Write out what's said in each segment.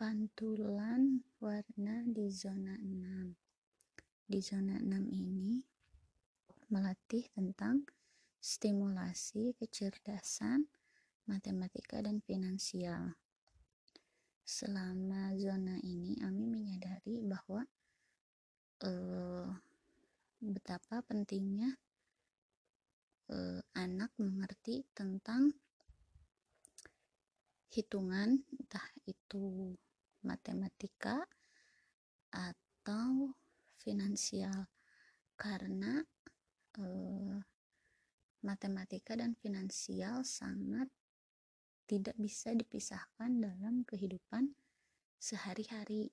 pantulan warna di zona 6 di zona 6 ini melatih tentang stimulasi kecerdasan matematika dan finansial. Selama zona ini Ami menyadari bahwa eh, betapa pentingnya eh, anak mengerti tentang hitungan entah itu matematika atau finansial. Karena eh, matematika dan finansial sangat tidak bisa dipisahkan dalam kehidupan sehari-hari.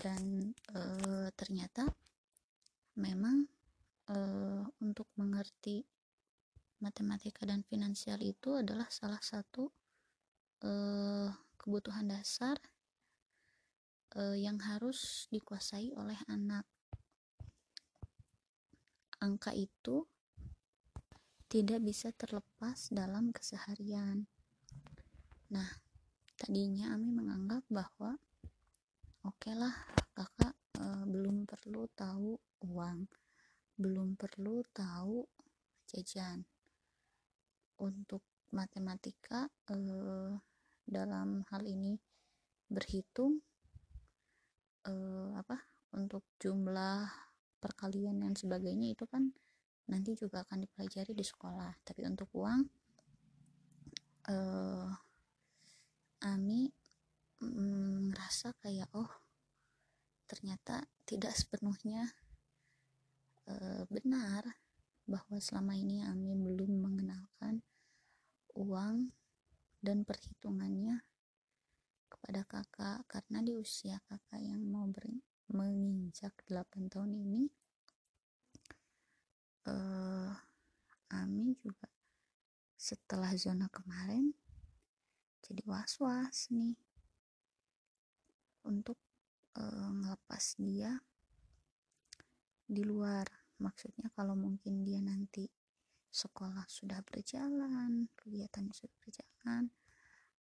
Dan eh, ternyata memang eh, untuk mengerti matematika dan finansial itu adalah salah satu uh, kebutuhan dasar uh, yang harus dikuasai oleh anak. Angka itu tidak bisa terlepas dalam keseharian. Nah, tadinya Ami menganggap bahwa oke okay lah kakak uh, belum perlu tahu uang, belum perlu tahu jajan untuk matematika eh, dalam hal ini berhitung eh, apa untuk jumlah perkalian dan sebagainya itu kan nanti juga akan dipelajari di sekolah. Tapi untuk uang eh, Ami mm, ngerasa kayak oh ternyata tidak sepenuhnya eh, benar bahwa selama ini Ami belum mengenalkan uang dan perhitungannya kepada kakak. Karena di usia kakak yang mau menginjak 8 tahun ini uh, Ami juga setelah zona kemarin jadi was-was nih untuk uh, ngelepas dia di luar. Maksudnya kalau mungkin dia nanti sekolah sudah berjalan, kegiatan sudah berjalan,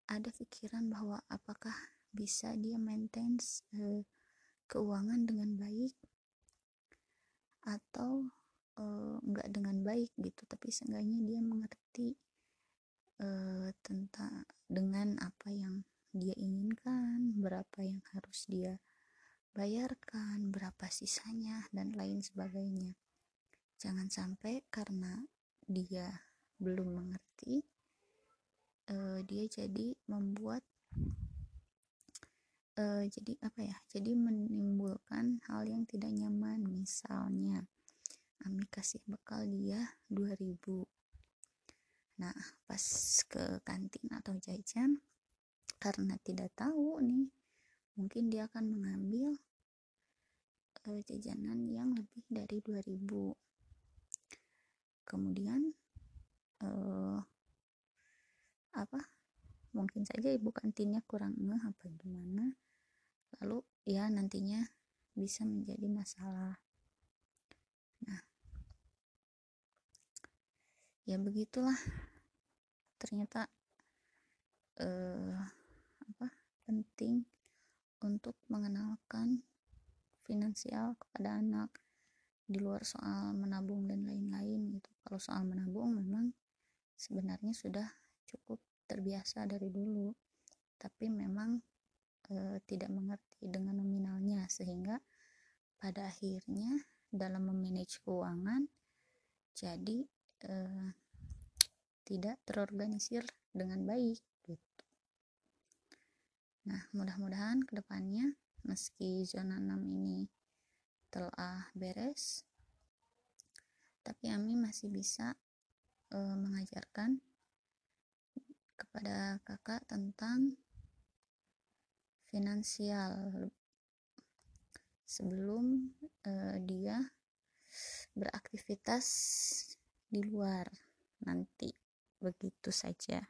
ada pikiran bahwa apakah bisa dia maintain uh, keuangan dengan baik atau uh, enggak dengan baik gitu, tapi seenggaknya dia mengerti uh, tentang dengan apa yang dia inginkan, berapa yang harus dia bayarkan, berapa sisanya dan lain sebagainya. Jangan sampai karena dia belum mengerti uh, dia jadi membuat uh, jadi apa ya jadi menimbulkan hal yang tidak nyaman. Misalnya Ami kasih bekal dia 2000 nah pas ke kantin atau jajan karena tidak tahu nih mungkin dia akan mengambil uh, jajanan yang lebih dari 2000 kemudian uh, apa? Mungkin saja ibu kantinnya kurang ngeh apa gimana. Lalu ya nantinya bisa menjadi masalah. Nah. Ya begitulah. Ternyata uh, apa? Penting untuk mengenalkan finansial kepada anak di luar soal menabung dan lain-lain gitu. Kalau soal menabung memang sebenarnya sudah cukup terbiasa dari dulu. Tapi memang e, tidak mengerti dengan nominalnya. Sehingga pada akhirnya dalam memanage keuangan jadi e, tidak terorganisir dengan baik gitu. Nah mudah-mudahan ke depannya meski zona 6 ini telah beres. Tapi Ami masih bisa uh, mengajarkan kepada kakak tentang finansial. Sebelum uh, dia beraktivitas di luar nanti begitu saja